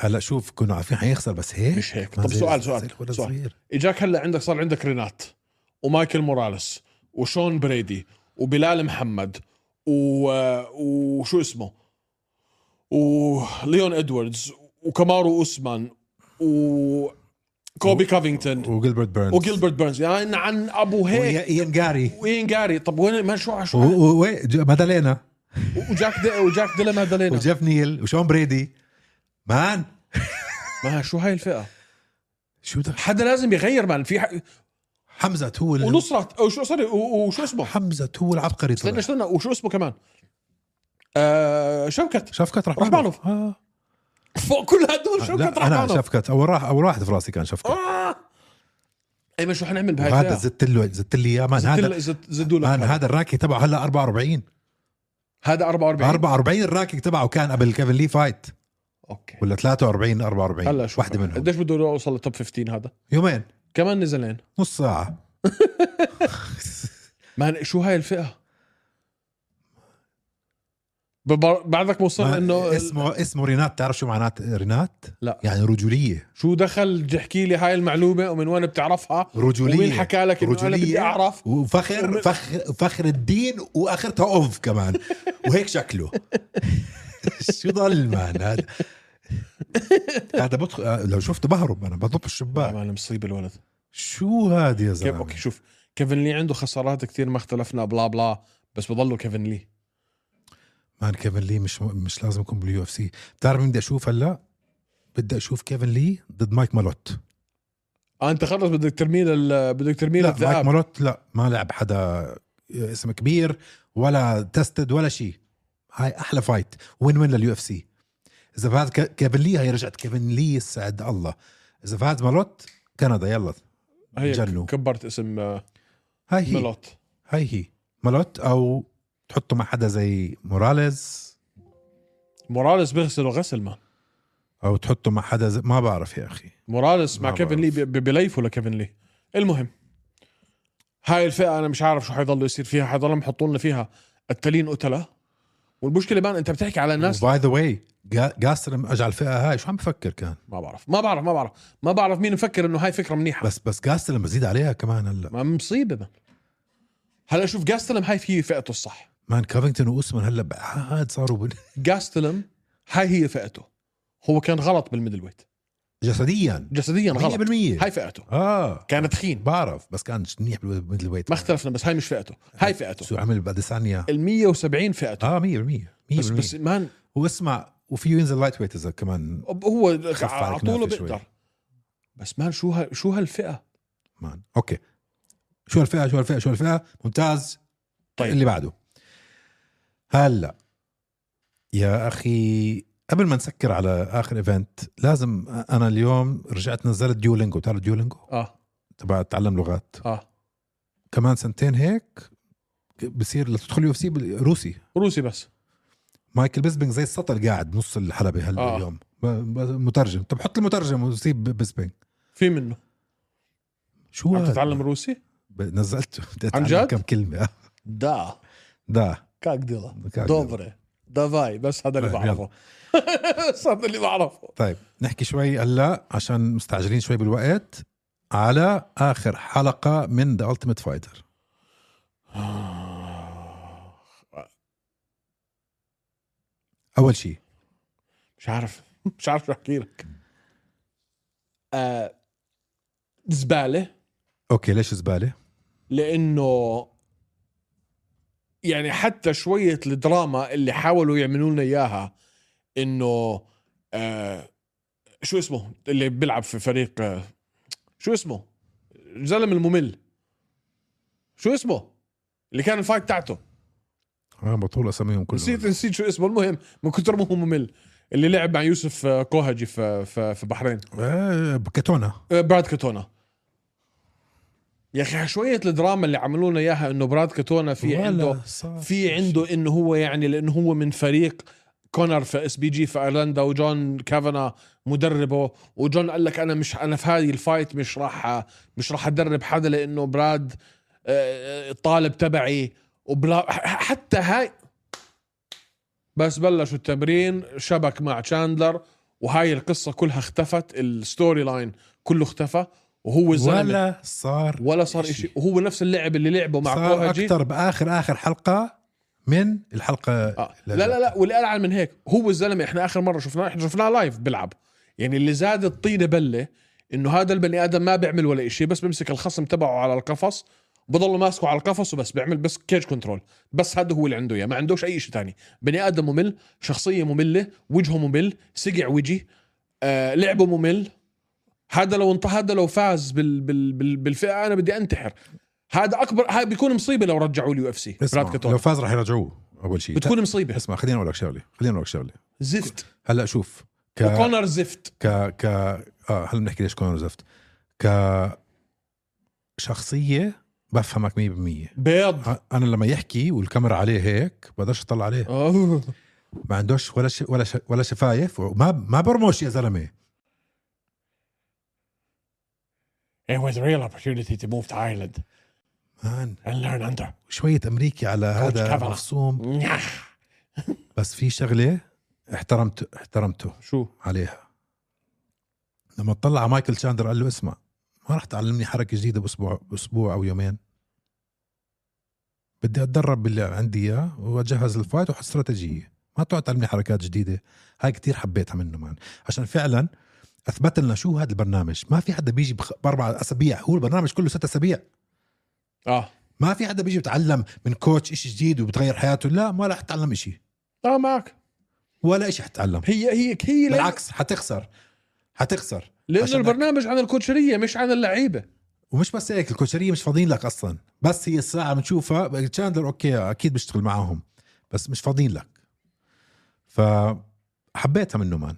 هلا شوف كنا عارفين حيخسر بس هيك مش هيك. طب سؤال- سؤال- سؤال. صغير. إجاك هلا عندك صار عندك رينات ومايكل موراليس وشون برادي وبلال محمد و... وشو اسمه؟ وليون ادواردز وكامارو أوسمان وكولبي كافينغتون وجيلبرت بيرنز وجيلبرت بيرنز يعني عن أبو هيك. وإيان جاري. إيان جاري. طب وين ما شو شو ومادالينا وجاك دي وجاك ديلا مادالينا. وجيف نيل. وشون برادي. man. ما شو هاي الفئة؟ شو ده؟ حدا لازم يغير مان. في ح... حمزة هو ال- ونصرت أو شو سوري وشو اسمه؟ حمزة هو العبقري استنى. استنى وشو اسمه كمان؟ آه شفكت رحمانوف رحمانوف. آه. فوق كل هدول شوكت لا أنا رحمانوف. شفكت أول راح أول واحد في راسي كان شفكت آه. ايمن شو حنعمل بهاي الفئة؟ زدت له زدت لي إياه. man هذا له- زد- زدوا man هذا. هذا ال record تبعه هلا 44 هذا 44 44 ال record تبعه كان قبل كيفن لي fight. أوكي. ولا 43 44 هلا شوف واحدة منهم. قديش بده يوصل لل top 15 هذا؟ يومين. كمان نزلين نص ساعة. man شو هاي الفئة؟ ببر- بعدك ما- إنه اسمه اسمه رينات. تعرف شو معنات رينات؟ لا. يعني رجولية. شو دخل تحكي لي هاي المعلومة ومن وين بتعرفها؟ رجولية. ومين حكى لك إنه أنا بدي أعرف؟ وفخر فخر فخر الدين وأخرتها off كمان. وهيك شكله. شو ضل man هذا هذا بدخل لو شفته بهرب أنا بضب الشباك. man مصيبه الولد. شو هذا يا زلمة؟ أوكي شوف كيفن لي عنده خسارات كثير ما اختلفنا بلا بلا بس بضله كيفن لي. man كيفن لي مش مش لازم يكون بال UFC. بتعرف مين بدي أشوف هلأ؟ بدي أشوف كيفن لي ضد مايك مالوت. آه أنت خلص بدك ترميه لل بدك ترميه لا مايك للذئاب مالوت لا ما لعب حدا اسم كبير ولا تستد ولا شيء هاي أحلى فايت وين وين لليو إف سي. إذا فاز كيفن لي هي رجعت كيفن لي يسعد الله. إذا فاز مالوت كندا يلا. هي جنوا. كبرت اسم آه، هاي هي. ميلوت هاي هي. مالوت أو تحطه مع حدا زي موراليز. موراليس بيغسله غسل مان أو تحطه مع حدا زي ما بعرف يا أخي. موراليس مع ما كيفن لي بيليفوا لكيفن لي؟ المهم هاي الفئة أنا مش عارف شو حيضلوا يصير فيها حيضلوا يحطوا لنا فيها التلين قتلة. والمشكلة man أنت بتحكي على ناس by the way جاستلم اجى على الفئة هاي شو عم بفكر كان؟ ما بعرف ما بعرف ما بعرف ما بعرف مين مفكر إنه هاي فكرة منيحة. بس بس جاستلم بزيد عليها كمان هلأ. ما مصيبة man هلأ شوف جاستلم هاي هي فئته الصح. man كافينغتون وأوسمان هلأ بعاد صاروا بال- جاستلم هاي هي فئته. هو كان غلط بال middle ويت. جسديا. جسديا غلط. 100% هاي فئته. آه. كان تخين. بعرف بس كان منيح بالميدل ويت. ما اختلفنا بس هاي مش فئته. هاي فئته. شو عمل باديسانيا ال 170 فئته. آه 100% 100% بس بس مان واسمع وفيه ينزل لايت ويت اذا كمان هو على شوي. بيقدر. بس مان شو ها شو هالفئة؟ مان أوكي. شو هالفئة؟ شو هالفئة؟ شو هالفئة؟ ممتاز. طيب. اللي بعده. هلا. يا أخي قبل ما نسكر على آخر event لازم أنا اليوم رجعت نزلت Duolingo تعرف Duolingo آه. تبع تعلم لغات. آه. كمان سنتين هيك بصير لتدخل UFC روسي. روسي بس. مايكل بيسبينج زي السطل قاعد بنص الحلبة هلا آه. اليوم. ب- ب- مترجم. طب حط المترجم وسيب بيسبينج في منه. شو عم؟ تتعلم روسي؟ نزلته بدي عن جد؟ كم كلمة. دا. да как дела добрый давай. بس هذا اللي طيب، بعرفه. بس هذا اللي بعرفه. طيب نحكي شوي هلا عشان مستعجلين شوي بالوقت على آخر حلقة من The Ultimate Fighter أول شيء. مش عارف. مش عارف شو أحكي لك. آه زبالة. Okay ليش زبالة؟ لأنه يعني حتى شوية الدراما اللي حاولوا يعملوا لنا إياها إنه آه شو اسمه؟ اللي بيلعب في فريق آه شو اسمه؟ الزلم الممل. شو اسمه؟ اللي كان ال fight تاعته. آه بطول أساميهم كلهم. نسيت نسيت شو اسمه. المهم من كثر ما هو ممل اللي لعب مع يوسف آه، كوهجي في في, في بحرين. آه كاتونا آه، براد كاتونا. يا أخي شوية الدراما اللي عملوا لنا إياها إنه براد كاتونا في عنده في عنده إنه هو يعني لأنه هو من فريق كونر في SBG في ايرلندا وجون كافانا مدربه وجون قال لك أنا مش أنا في هذه ال fight مش راح مش راح أدرب حدا لأنه براد آه، الطالب تبعي. وبلا حتى هاي بس بلشوا التمرين شبك مع تشاندلر وهاي القصة كلها اختفت ال storyline كله اختفى وهو الزلمه ولا, صار ولا صار شيء وهو نفس اللعب اللي لعبه مع صار كوهجي أكثر بآخر آخر حلقة من الحلقة آه. لا لا لا واللي اعلى من هيك هو الزلمة إحنا آخر مرة شفناه إحنا شفناه live بيلعب يعني اللي زاد الطينه بلة إنه هذا البني آدم ما بيعمل ولا شيء بس بيمسك الخصم تبعه على القفص بضل ماسكه على القفص وبس بيعمل بس cage control بس هذا هو اللي عنده إياه ما عندوش أي شيء تاني. بني آدم ممل شخصية مملة وجهه ممل سقع وجه آه لعبه ممل. هذا لو انت هذا لو فاز بال بال بال بالفئة أنا بدي أنتحر. هذا أكبر هذا بيكون مصيبة لو رجعوا ال UFC لو فاز راح يرجعوه أول شيء. بتكون مصيبة. اسمع خليني أقول لك شغلة خليني أقول لك شغلة. زفت. هلا شوف ك وكونر زفت. ك ك آه هلا بنحكي ليش كونر زفت. ك شخصية بفهمك 100% بيض. أنا لما يحكي والكاميرا عليه هيك بقدرش أطلع عليه. أوه. ما عندوش ولا ش... ولا ش... ولا شفايف وما ما برمش يا زلمة. It was a real opportunity to move to Ireland. مان and learn under. شوية أمريكي على هذا. مفصوم بس في شغلة احترمت احترمته شو؟ عليها. لما اطلع على مايكل تشاندلر قال له اسمع. ما راح تعلمني حركة جديدة بأسبوع بأسبوع أو يومين. بدي أتدرب باللي عندي إياه وأجهز ال fight واحط استراتيجيه ما تقعد تعلمني حركات جديدة. هاي كتير حبيتها منه man. عشان فعلا أثبت لنا شو هذا البرنامج. ما في حدا بيجي بأربع أسابيع. هو البرنامج كله ست أسابيع. آه. ما في حدا بيجي بتعلم من coach إشي جديد وبتغير حياته. لا ما راح تتعلم إشي. آه معك. ولا إشي حتتعلم هي هي هي بالعكس حتخسر. حتخسر. لأنه البرنامج عن الكوتشرية مش عن اللعيبة. ومش بس هيك الكوتشرية مش فاضيين لك أصلا. بس هي الساعة بنشوفها تشاندلر okay أكيد بيشتغل معاهم بس مش فاضيين لك. فحبيتها منه man.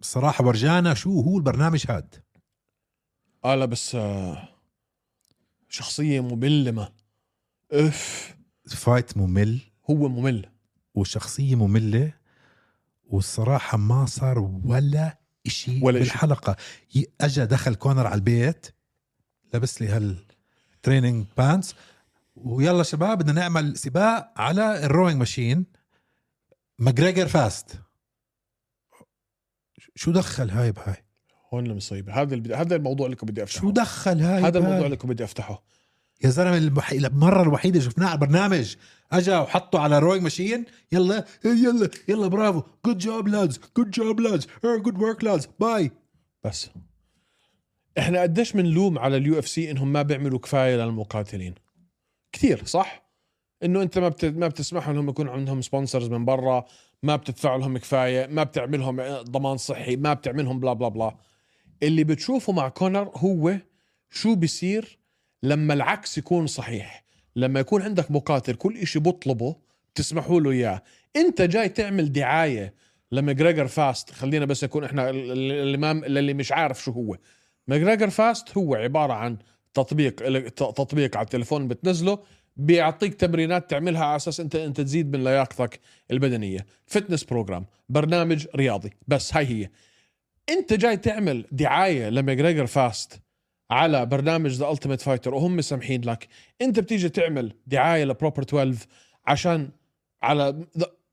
الصراحه ورجانا شو هو البرنامج هاد؟ آه لا بس آه شخصية مملة ما. إف. fight ممل. هو ممل. وشخصية مملة والصراحة ما صار ولا إشي ولا. بالحلقة. ي- اجى دخل كونر على البيت لبس لي هال training pants ويلا شباب بدنا نعمل سباق على ال rowing machine McGregor FAST. شو دخل هاي بهاي؟ هون المصيبة. هذا هذا الموضوع اللي كنت بدي أفتحه. شو دخل هاي هذا بهاي؟ الموضوع اللي كنت بدي أفتحه. يا زلمة الوحي... المره الوحيدة شفناه على البرنامج. أجا وحطه على rowing machine يلا يلا يلا برافو. good job lads good job lads good work lads Bye بس. إحنا قديش بنلوم على ال UFC إنهم ما بيعملوا كفاية للمقاتلين. كثير صح؟ إنه أنت ما بت... ما بتسمح لهم يكون عندهم sponsors من برا ما بتدفع لهم كفاية ما بتعمل لهم ضمان صحي ما بتعملهم بلا بلا بلا اللي بتشوفه مع كونر هو شو بيصير لما العكس يكون صحيح لما يكون عندك مقاتل كل إشي بطلبه بتسمحوا له إياه. أنت جاي تعمل دعاية ل McGregor FAST خلينا بس يكون إحنا اللي ما اللي مش عارف شو هو. McGregor FAST هو عبارة عن تطبيق تطبيق على التليفون بتنزله بيعطيك تمرينات تعملها على أساس انت أنت تزيد من لياقتك البدنية. Fitness program برنامج رياضي بس هاي هي. أنت جاي تعمل دعاية لماجريجر فاست على برنامج The Ultimate Fighter وهم مسامحين لك. انت بتيجي تعمل دعاية ل Proper 12 عشان على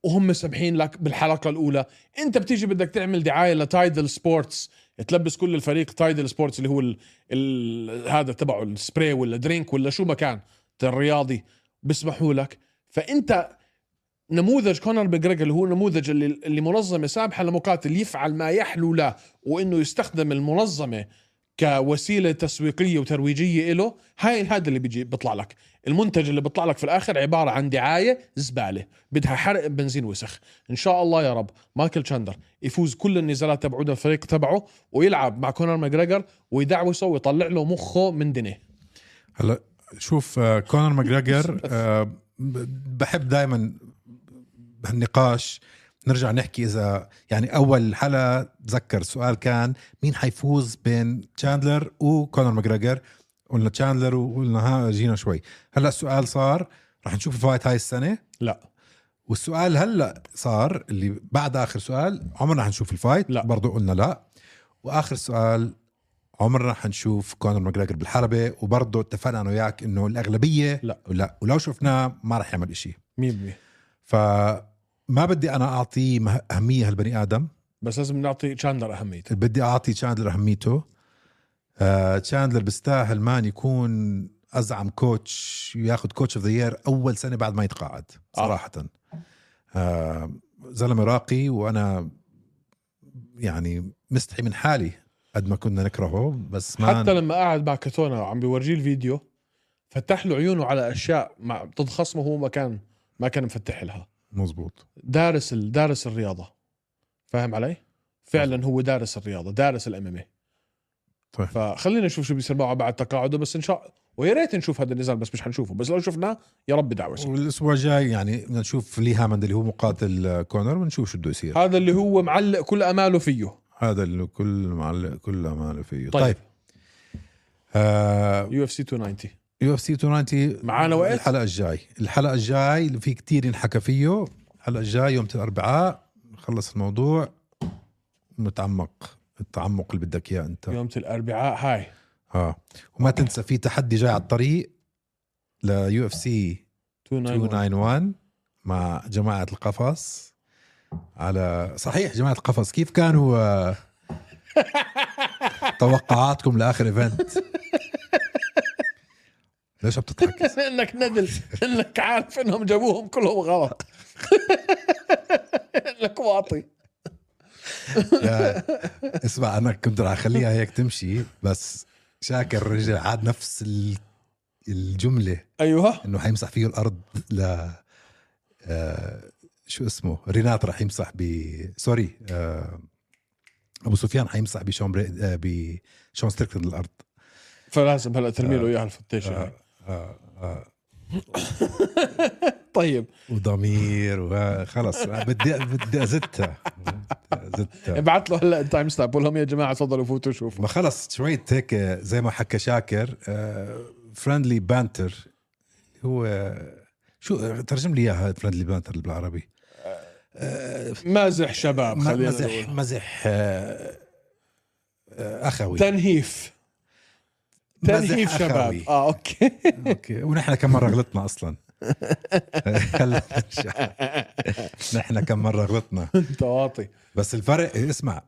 وهم مسامحين لك بالحلقة الأولى. انت بتيجي بدك تعمل دعاية ل TIDL Sports تلبس كل الفريق TIDL Sports اللي هو ال ال هذا تبعه السبراي ولا drink ولا شو ما كان الرياضي بيسمحوا لك. فانت نموذج كونر ماجريجر اللي هو النموذج اللي اللي منظمة سامحة لمقاتل يفعل ما يحلو له وإنه يستخدم المنظمة كوسيلة تسويقية وترويجية له هاي هذا اللي بيجي بيطلع لك. المنتج اللي بيطلع لك في الآخر عبارة عن دعاية زبالة بدها حرق بنزين وسخ. إن شاء الله يا رب مايكل تشاندلر يفوز كل النزالات تبعوده الفريق تبعه ويلعب مع كونر ماجريجر ويدعوسه ويطلع له مخه من دنيه. هلا شوف آه، كونر ماجريجر آه، بحب دائما بهالنقاش نرجع نحكي إذا يعني أول حلقه تذكر السؤال كان مين حيفوز بين تشاندلر وكونر ماجريجر قلنا تشاندلر وقلنا ها جينا شوي. هلأ السؤال صار رح نشوف ال fight هاي السنة؟ لا. والسؤال هلأ صار اللي بعد آخر سؤال عمرنا حنشوف ال fight؟ لا. برضو قلنا لا. وآخر سؤال عمرنا حنشوف كونر ماجريجر بالحلبة وبرضه اتفقنا أنا وياك إنه الأغلبية لا. لا. ولو شفناه ما رح يعمل إشي. 100% فما بدي أنا اعطيه أهمية هالبني آدم. بس لازم نعطي تشاندلر أهميته. بدي أعطي تشاندلر أهميته. آه تشاندلر بيستاهل man يكون أزعم coach ياخذ coach of the year أول سنة بعد ما يتقاعد صراحة. آه زلمة راقي وأنا يعني مستحي من حالي قد ما كنا نكرهه بس ما حتى لما قاعد مع كاتونا وعم بيورجيه الفيديو فتح له عيونه على أشياء مع ضد خصمه هو ما كان ما كان مفتح لها. مزبوط دارس ال- دارس الرياضة. فاهم علي؟ فعلا هو دارس الرياضة دارس ال MMA طيب. فخلينا نشوف شو بيصير معه بعد تقاعده بس إن شاء ويا ريت نشوف هذا النزال بس مش حنشوفه. بس لو شفناه يا رب يدعوسه والأسبوع الجاي يعني بدنا نشوف لي هامند اللي هو مقاتل كونر ونشوف شو بده يصير. هذا اللي هو معلق كل أماله فيه. هذا اللي كل معلق كل أماله فيه. طيب, طيب. UFC 290 UFC 290 معانا وقت؟ الحلقة الجاي. الحلقة الجاي في كتير ينحكى فيه. الحلقة الجاي يوم الأربعاء نخلص الموضوع نتعمق التعمق اللي بدك إياه أنت. يوم الأربعاء هاي. آه. وما تنسى في تحدي جاي على الطريق ل UFC 291 291 مع جماعة القفص. على صحيح جماعة القفص. كيف كانوا توقعاتكم لآخر ايفنت ليش عم تضحك إنك ندل إنك عارف إنهم جابوهم كلهم غلط. إنك واطي. اسمع أنا كنت راح أخليها هيك تمشي بس شاكر رجع عاد نفس ال- الجملة. أيوه. إنه حيمسح فيه الأرض ل آه شو اسمه؟ رينات راح يمسح ب sorry آه أبو سفيان حيمسح بشون بري... آه بشون ستريكلند الأرض. فلازم هلا ترمي له إياها الفتيشة. طيب. وضمير وخلص بدي بدي أزتها. بدي أزتها. ابعت له هلا ال time stamp قول لهم يا جماعة تفضلوا فوتوا شوفوا. ما خلص شوية هيك زي ما حكى شاكر friendly banter هو شو ترجم لي إياها friendly banter بالعربي. مازح شباب خلينا مزح مزح آه، آه، آخوي. تنهيف. تنهيف شباب. آه okay. okay. ونحن كم مرة غلطنا أصلا. نحن كم مرة غلطنا؟ أنت واطي. بس الفرق اسمع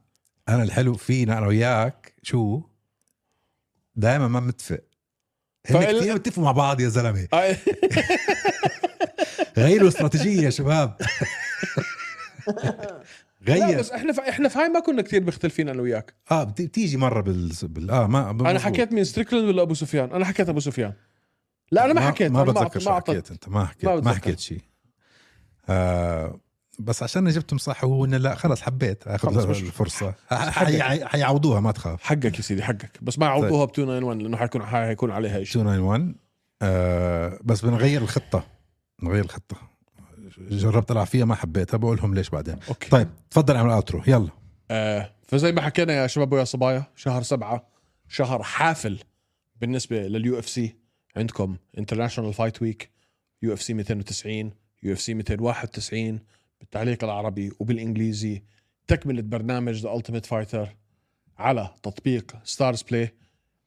أنا الحلو فينا أنا وياك شو؟ دائما ما متفق. هن فإل- كثير متفقوا مع بعض يا زلمة. غيروا استراتيجية يا شباب. لا غير. بس إحنا في إحنا في هاي ما كنا كثير مختلفين أنا وياك. آه بت- بتيجي مرة بال, بال... آه ما أنا. حكيت مين ستريكلاند ولا أبو سفيان؟ أنا حكيت أبو سفيان. لا أنا ما حكيت ما بتذكر شو حكيت أنت ما حكيت ما ما. حكيت شيء. آه بس عشان جبتهم صح هو إنه لا خلص حبيت خلص اخذ مش- الفرصه حيعوضوها ما تخاف. حقك يا سيدي حقك. بس ما يعوضوها ب 291 لأنه حيكون حيكون عليها شيء 291 آه بس بنغير الخطة. نغير الخطة. جربت ألعب فيها ما حبيتها بقول لهم ليش بعدين. okay. طيب تفضل اعمل outro يلا. آه فزي ما حكينا يا شباب ويا صبايا شهر سبعة شهر حافل بالنسبة لل UFC عندكم International Fight Week UFC 290 UFC 291 بالتعليق العربي وبالإنجليزي. تكملة برنامج The Ultimate Fighter على تطبيق STARZPLAY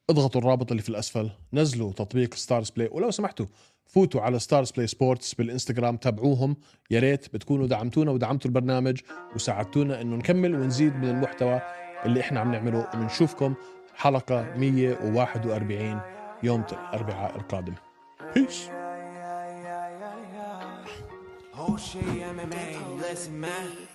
اضغطوا الرابط اللي في الأسفل نزلوا تطبيق STARZPLAY ولو سمحتوا فوتوا على STARZPLAY Sports بالإنستغرام تابعوهم. يا ريت بتكونوا دعمتونا ودعمتوا البرنامج وساعدتونا إنه نكمل ونزيد من المحتوى اللي إحنا عم نعمله. وبنشوفكم حلقة 141 يوم الأربعاء القادم. بيس ام ام اي listen man.